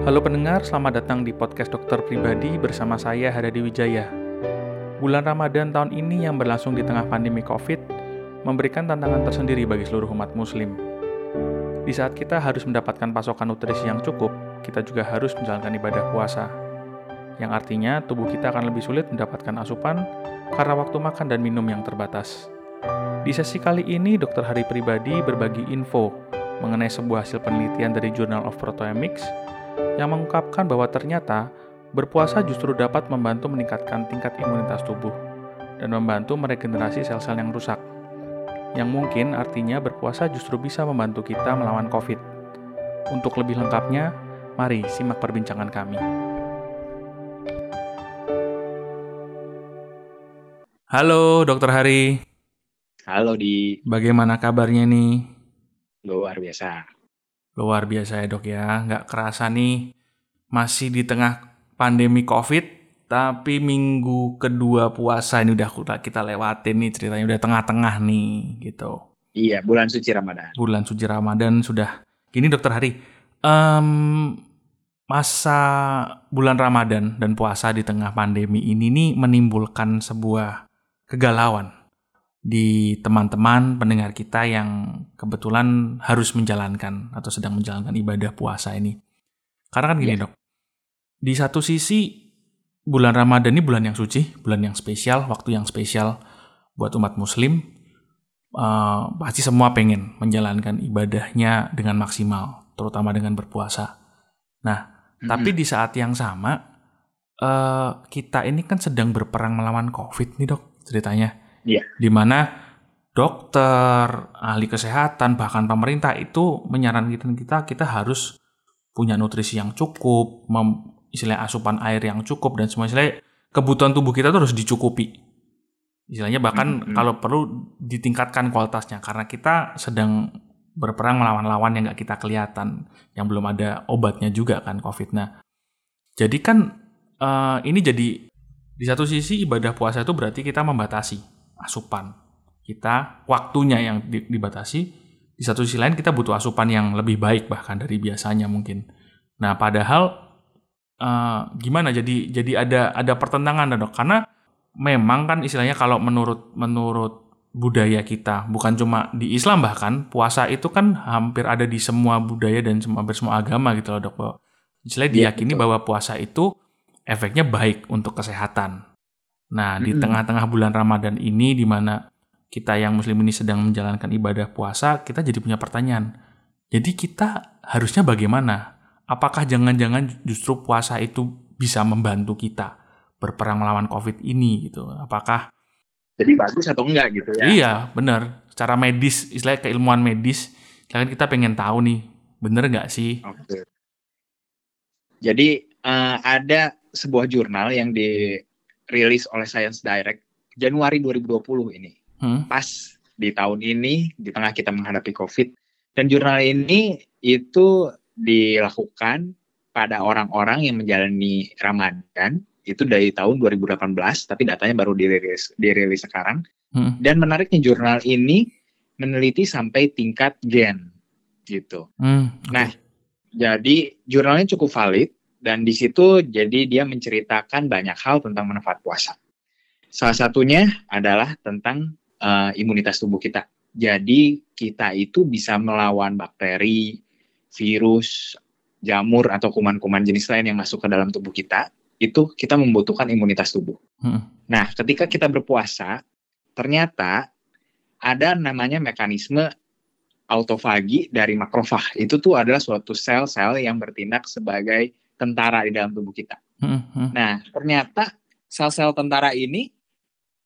Halo pendengar, selamat datang di podcast dokter pribadi bersama saya Hadadi Wijaya. Bulan Ramadan tahun ini yang berlangsung di tengah pandemi COVID memberikan tantangan tersendiri bagi seluruh umat muslim. Di saat kita harus mendapatkan pasokan nutrisi yang cukup, kita juga harus menjalankan ibadah puasa. Yang artinya tubuh kita akan lebih sulit mendapatkan asupan karena waktu makan dan minum yang terbatas. Di sesi kali ini, Dokter Hari Pribadi berbagi info mengenai sebuah hasil penelitian dari Journal of Proteomics yang mengungkapkan bahwa ternyata berpuasa justru dapat membantu meningkatkan tingkat imunitas tubuh dan membantu meregenerasi sel-sel yang rusak. Yang mungkin artinya berpuasa justru bisa membantu kita melawan COVID. Untuk lebih lengkapnya, mari simak perbincangan kami. Halo, Dokter Hari. Halo di Bagaimana kabarnya nih? luar biasa. Luar biasa ya dok ya, nggak kerasa nih masih di tengah pandemi COVID, tapi minggu kedua puasa ini udah kita lewatin nih ceritanya udah tengah-tengah nih gitu. Iya, bulan suci Ramadan. Bulan suci Ramadan sudah. Gini dokter Hari, em, masa bulan Ramadan dan puasa di tengah pandemi ini nih menimbulkan sebuah kegalauan di teman-teman pendengar kita yang kebetulan harus menjalankan atau sedang menjalankan ibadah puasa ini. Karena kan gini Iya. dok, di satu sisi bulan Ramadan ini bulan yang suci, bulan yang spesial, waktu yang spesial buat umat Muslim. Eh, pasti semua pengen menjalankan ibadahnya dengan maksimal, terutama dengan berpuasa. Nah, tapi di saat yang sama eh, kita ini kan sedang berperang melawan COVID nih dok ceritanya Iya. di mana dokter, ahli kesehatan, bahkan pemerintah itu menyarankan kita kita harus punya nutrisi yang cukup, mem, istilahnya asupan air yang cukup dan semua istilahnya kebutuhan tubuh kita tuh harus dicukupi. Istilahnya bahkan Mhm. kalau perlu ditingkatkan kualitasnya karena kita sedang berperang melawan lawan yang nggak kita kelihatan, yang belum ada obatnya juga kan COVID. Nah, jadi kan eh, ini jadi di satu sisi ibadah puasa itu berarti kita membatasi asupan kita, waktunya yang di- dibatasi. Di satu sisi lain kita butuh asupan yang lebih baik bahkan dari biasanya mungkin. Nah, padahal eh, gimana? Jadi jadi ada ada pertentangan dok karena memang kan istilahnya kalau menurut menurut budaya kita bukan cuma di Islam bahkan puasa itu kan hampir ada di semua budaya dan semua hampir semua agama gitu loh dok. Istilahnya Iya, diyakini betul. bahwa puasa itu efeknya baik untuk kesehatan. Nah, di Mm-mm. tengah-tengah bulan Ramadan ini di mana kita yang muslim ini sedang menjalankan ibadah puasa, kita jadi punya pertanyaan. Jadi kita harusnya bagaimana? Apakah jangan-jangan justru puasa itu bisa membantu kita berperang melawan COVID ini gitu? Apakah Jadi bagus atau enggak gitu ya? iya benar secara medis, istilahnya keilmuan medis, kan kita pengen tahu nih, bener nggak sih? Oke. Jadi eh, ada sebuah jurnal yang dirilis oleh Science Direct Januari 2020 ini. Hmm? Pas di tahun ini di tengah kita menghadapi COVID dan jurnal ini itu dilakukan pada orang-orang yang menjalani Ramadan itu dari tahun 2018 tapi datanya baru dirilis dirilis sekarang Hmm. Dan menariknya jurnal ini meneliti sampai tingkat gen gitu. Hmm. Nah, Jadi jurnalnya cukup valid dan di situ jadi dia menceritakan banyak hal tentang manfaat puasa. Salah satunya adalah tentang eh, imunitas tubuh kita. Jadi kita itu bisa melawan bakteri, virus, jamur atau kuman-kuman jenis lain yang masuk ke dalam tubuh kita. Itu kita membutuhkan imunitas tubuh. Hmm. Nah, ketika kita berpuasa, ternyata ada namanya mekanisme autofagi dari makrofag. Itu tuh adalah suatu sel-sel yang bertindak sebagai tentara di dalam tubuh kita. Hmm, hmm. Nah, ternyata sel-sel tentara ini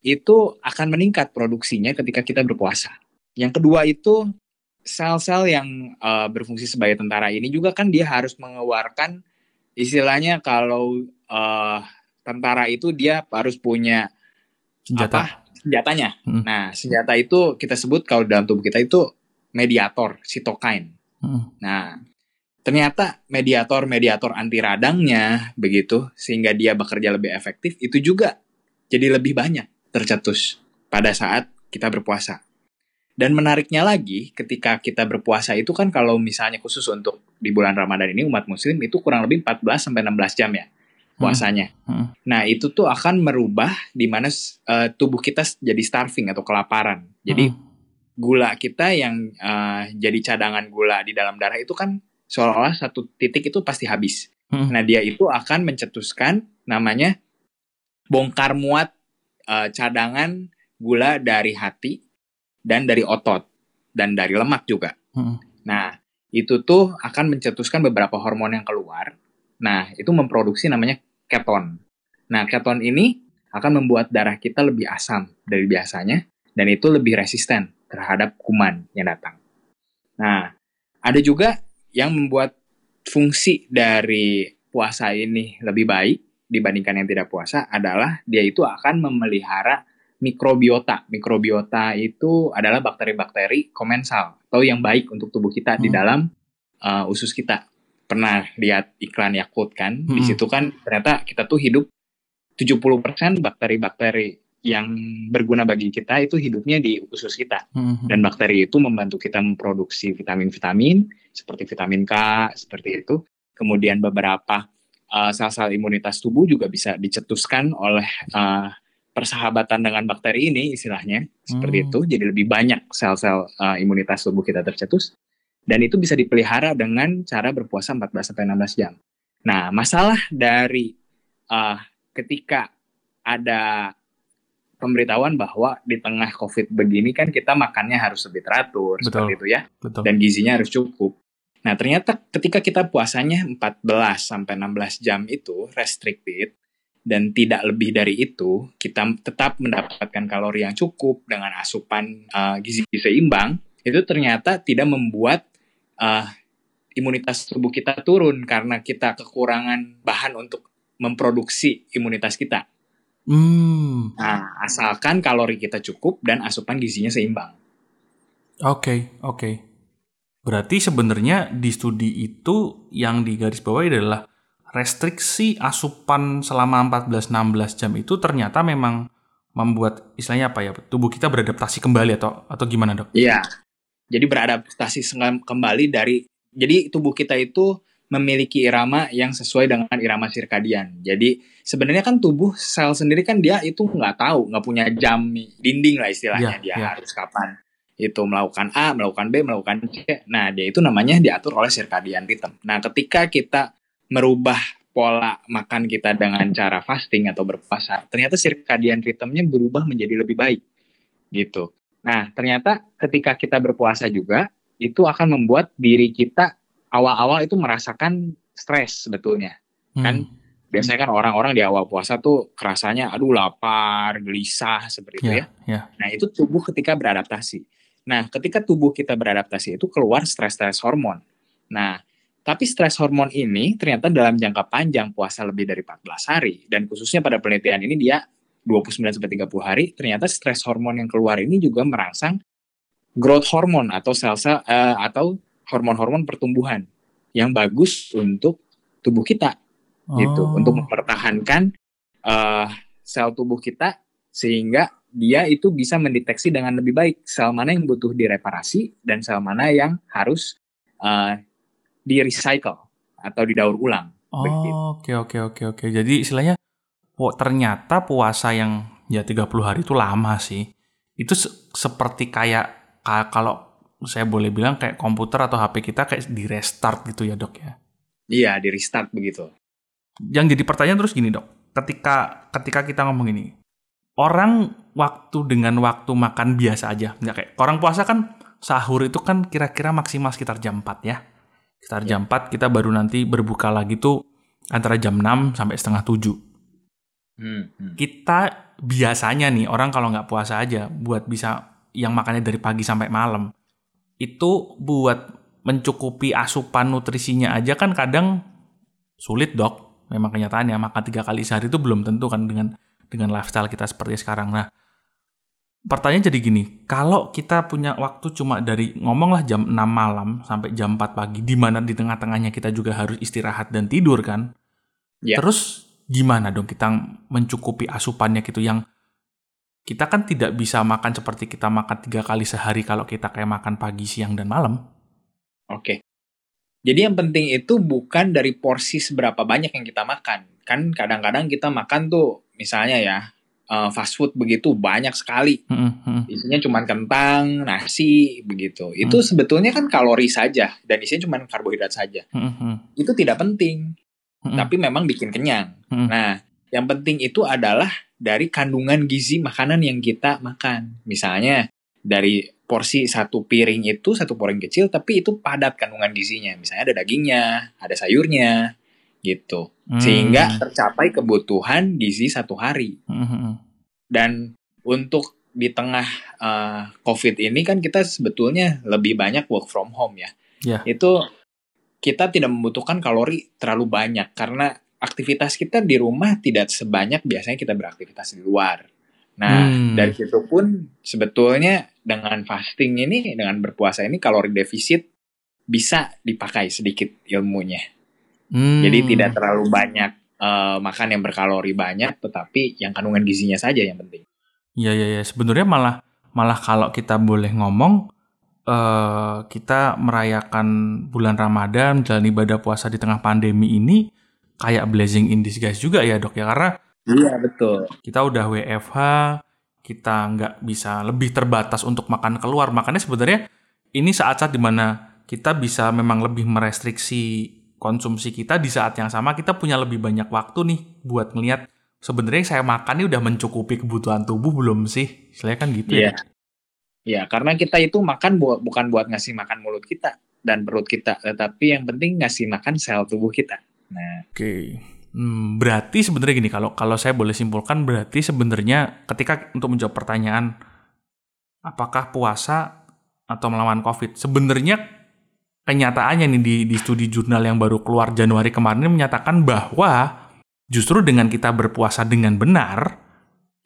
itu akan meningkat produksinya ketika kita berpuasa. Yang kedua itu sel-sel yang eh, berfungsi sebagai tentara ini juga kan dia harus mengeluarkan istilahnya kalau eh, tentara itu dia harus punya senjata. apa senjatanya. Hmm. Nah, senjata itu kita sebut kalau dalam tubuh kita itu mediator, sitokain. Hmm. Nah, ternyata mediator-mediator anti radangnya begitu sehingga dia bekerja lebih efektif itu juga jadi lebih banyak tercetus pada saat kita berpuasa. Dan menariknya lagi, ketika kita berpuasa itu kan kalau misalnya khusus untuk di bulan Ramadan ini umat muslim itu kurang lebih 14 sampai 16 jam ya puasanya. Hmm. Hmm. Nah, itu tuh akan merubah di mana uh, tubuh kita jadi starving atau kelaparan. Jadi hmm. gula kita yang uh, jadi cadangan gula di dalam darah itu kan seolah-olah satu titik itu pasti habis. Hmm. Nah, dia itu akan mencetuskan namanya bongkar muat uh, cadangan gula dari hati dan dari otot dan dari lemak juga. Hmm. Nah, itu tuh akan mencetuskan beberapa hormon yang keluar. Nah, itu memproduksi namanya keton. Nah, keton ini akan membuat darah kita lebih asam dari biasanya dan itu lebih resisten terhadap kuman yang datang. Nah, ada juga yang membuat fungsi dari puasa ini lebih baik dibandingkan yang tidak puasa adalah dia itu akan memelihara mikrobiota. Mikrobiota itu adalah bakteri-bakteri komensal atau yang baik untuk tubuh kita hmm. di dalam uh, usus kita. Pernah lihat iklan Yakult kan? Hmm. Di situ kan ternyata kita tuh hidup 70% bakteri-bakteri yang berguna bagi kita itu hidupnya di usus kita. Hmm. Dan bakteri itu membantu kita memproduksi vitamin-vitamin seperti vitamin K, seperti itu. Kemudian beberapa uh, sel-sel imunitas tubuh juga bisa dicetuskan oleh uh, persahabatan dengan bakteri ini istilahnya seperti hmm. itu jadi lebih banyak sel-sel uh, imunitas tubuh kita tercetus dan itu bisa dipelihara dengan cara berpuasa 14 sampai 16 jam. Nah, masalah dari uh, ketika ada pemberitahuan bahwa di tengah Covid begini kan kita makannya harus lebih teratur Betul. seperti itu ya. Betul. Dan gizinya harus cukup. Nah, ternyata ketika kita puasanya 14 sampai 16 jam itu restricted, dan tidak lebih dari itu, kita tetap mendapatkan kalori yang cukup dengan asupan uh, gizi seimbang, itu ternyata tidak membuat uh, imunitas tubuh kita turun karena kita kekurangan bahan untuk memproduksi imunitas kita. Hmm. Nah, asalkan kalori kita cukup dan asupan gizinya seimbang. Oke, okay, oke. Okay. Berarti sebenarnya di studi itu yang digarisbawahi adalah restriksi asupan selama 14-16 jam itu ternyata memang membuat istilahnya apa ya tubuh kita beradaptasi kembali atau atau gimana dok? Iya, jadi beradaptasi kembali dari jadi tubuh kita itu memiliki irama yang sesuai dengan irama sirkadian. Jadi sebenarnya kan tubuh sel sendiri kan dia itu nggak tahu, nggak punya jam dinding lah istilahnya yeah, dia yeah. harus kapan itu melakukan A, melakukan B, melakukan C. Nah, dia itu namanya diatur oleh sirkadian rhythm. Nah, ketika kita merubah pola makan kita dengan cara fasting atau berpuasa, ternyata circadian rhythmnya berubah menjadi lebih baik gitu. Nah, ternyata ketika kita berpuasa juga itu akan membuat diri kita awal-awal itu merasakan stres sebetulnya. Hmm. Kan biasanya kan orang-orang di awal puasa tuh kerasanya aduh lapar, gelisah seperti itu yeah, ya. Yeah. Nah, itu tubuh ketika beradaptasi. Nah, ketika tubuh kita beradaptasi itu keluar stres-stres hormon. Nah, tapi stres hormon ini ternyata dalam jangka panjang puasa lebih dari 14 hari dan khususnya pada penelitian ini dia 29 sampai 30 hari ternyata stres hormon yang keluar ini juga merangsang growth hormone atau sel-sel uh, atau hormon-hormon pertumbuhan yang bagus untuk tubuh kita gitu, oh. gitu untuk mempertahankan uh, sel tubuh kita sehingga dia itu bisa mendeteksi dengan lebih baik sel mana yang butuh direparasi dan sel mana yang harus uh, di recycle atau didaur ulang. Oke oke oke oke. Jadi istilahnya oh, ternyata puasa yang ya 30 hari itu lama sih. Itu se seperti kayak kalau saya boleh bilang kayak komputer atau HP kita kayak di restart gitu ya, Dok ya. Iya, di restart begitu. Yang jadi pertanyaan terus gini, Dok. Ketika ketika kita ngomong ini, orang waktu dengan waktu makan biasa aja, nggak kayak orang puasa kan sahur itu kan kira-kira maksimal sekitar jam 4 ya Sekitar jam 4 kita baru nanti berbuka lagi tuh antara jam 6 sampai setengah 7. Hmm, hmm. Kita biasanya nih orang kalau nggak puasa aja buat bisa yang makannya dari pagi sampai malam itu buat mencukupi asupan nutrisinya aja kan kadang sulit dok memang kenyataannya makan tiga kali sehari itu belum tentu kan dengan dengan lifestyle kita seperti sekarang nah pertanyaan jadi gini, kalau kita punya waktu cuma dari ngomonglah jam 6 malam sampai jam 4 pagi, di mana di tengah-tengahnya kita juga harus istirahat dan tidur kan? Ya. Terus gimana dong kita mencukupi asupannya gitu yang kita kan tidak bisa makan seperti kita makan tiga kali sehari kalau kita kayak makan pagi, siang, dan malam. Oke. Jadi yang penting itu bukan dari porsi seberapa banyak yang kita makan. Kan kadang-kadang kita makan tuh misalnya ya uh, fast food begitu banyak sekali. Mm-hmm. Isinya cuma kentang, nasi begitu. Itu mm. sebetulnya kan kalori saja dan isinya cuma karbohidrat saja. Mm-hmm. Itu tidak penting. Mm-hmm. Tapi memang bikin kenyang. Mm-hmm. Nah, yang penting itu adalah dari kandungan gizi makanan yang kita makan. Misalnya dari porsi satu piring itu satu piring kecil tapi itu padat kandungan gizinya. Misalnya ada dagingnya, ada sayurnya, gitu. Hmm. Sehingga tercapai kebutuhan gizi satu hari. Hmm. Dan untuk di tengah uh, COVID ini kan kita sebetulnya lebih banyak work from home ya. Yeah. Itu kita tidak membutuhkan kalori terlalu banyak karena aktivitas kita di rumah tidak sebanyak biasanya kita beraktivitas di luar. Nah, hmm. dari situ pun sebetulnya dengan fasting ini, dengan berpuasa ini kalori defisit bisa dipakai sedikit ilmunya. Hmm. Jadi tidak terlalu banyak uh, makan yang berkalori banyak, tetapi yang kandungan gizinya saja yang penting. Iya iya iya. Sebenarnya malah malah kalau kita boleh ngomong, uh, kita merayakan bulan Ramadan, jalan ibadah puasa di tengah pandemi ini kayak blessing in disguise juga ya dok ya karena iya betul kita udah WFH kita nggak bisa lebih terbatas untuk makan keluar makanya sebenarnya ini saat-saat di mana kita bisa memang lebih merestriksi konsumsi kita di saat yang sama kita punya lebih banyak waktu nih buat ngelihat sebenarnya saya makan ini udah mencukupi kebutuhan tubuh belum sih? Saya kan gitu ya. Iya, karena kita itu makan bu bukan buat ngasih makan mulut kita dan perut kita, tetapi yang penting ngasih makan sel tubuh kita. Nah, oke. Okay. Hmm, berarti sebenarnya gini kalau kalau saya boleh simpulkan berarti sebenarnya ketika untuk menjawab pertanyaan apakah puasa atau melawan COVID sebenarnya kenyataannya nih di, di studi jurnal yang baru keluar Januari kemarin menyatakan bahwa justru dengan kita berpuasa dengan benar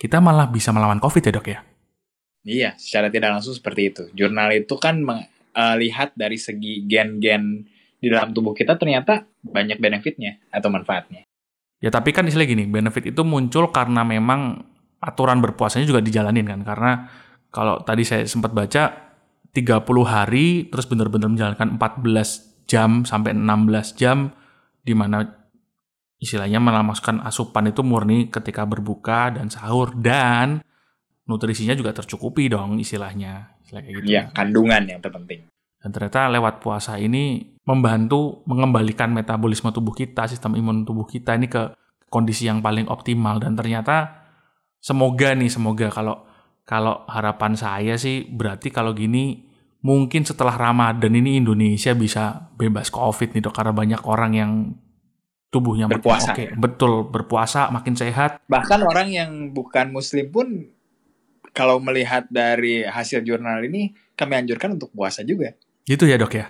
kita malah bisa melawan COVID ya dok ya? Iya, secara tidak langsung seperti itu. Jurnal itu kan melihat uh, dari segi gen-gen di dalam tubuh kita ternyata banyak benefitnya atau manfaatnya. Ya tapi kan istilah gini, benefit itu muncul karena memang aturan berpuasanya juga dijalanin kan. Karena kalau tadi saya sempat baca 30 hari terus benar-benar menjalankan 14 jam sampai 16 jam di mana istilahnya melamaskan asupan itu murni ketika berbuka dan sahur dan nutrisinya juga tercukupi dong istilahnya. Istilah kayak gitu. Iya, kandungan yang terpenting. Dan ternyata lewat puasa ini membantu mengembalikan metabolisme tubuh kita, sistem imun tubuh kita ini ke kondisi yang paling optimal. Dan ternyata semoga nih, semoga kalau kalau harapan saya sih berarti kalau gini mungkin setelah Ramadan ini Indonesia bisa bebas COVID nih dok karena banyak orang yang tubuhnya berpuasa. Oke, betul berpuasa makin sehat. Bahkan orang yang bukan muslim pun kalau melihat dari hasil jurnal ini kami anjurkan untuk puasa juga. Gitu ya dok ya?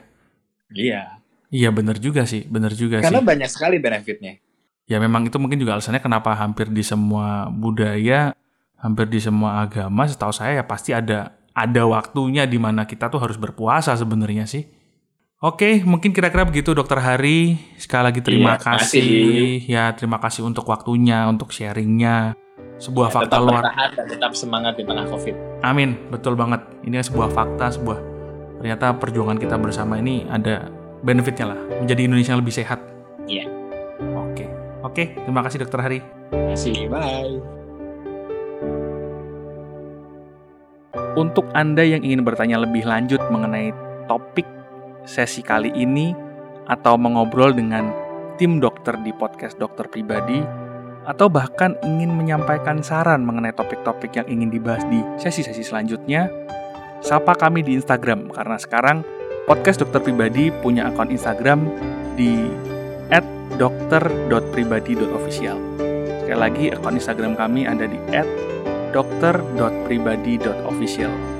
Iya. Iya benar juga sih, benar juga Karena sih. Karena banyak sekali benefitnya. Ya memang itu mungkin juga alasannya kenapa hampir di semua budaya, hampir di semua agama, setahu saya ya pasti ada ada waktunya di mana kita tuh harus berpuasa sebenarnya sih. Oke, mungkin kira-kira begitu Dokter Hari. Sekali lagi terima iya, kasih. kasih. Ya, terima kasih untuk waktunya, untuk sharingnya. Sebuah ya, fakta luar. dan tetap semangat di tengah COVID. Amin, betul banget. Ini sebuah fakta, sebuah ternyata perjuangan kita bersama ini ada benefitnya lah menjadi Indonesia yang lebih sehat. Iya. Oke, oke. Terima kasih Dokter Hari. Terima kasih. Bye. Untuk Anda yang ingin bertanya lebih lanjut mengenai topik sesi kali ini atau mengobrol dengan tim dokter di podcast dokter pribadi atau bahkan ingin menyampaikan saran mengenai topik-topik yang ingin dibahas di sesi-sesi selanjutnya, sapa kami di Instagram karena sekarang podcast dokter pribadi punya akun Instagram di @dokter.pribadi.official. Sekali lagi akun Instagram kami ada di @dokter.pribadi.official.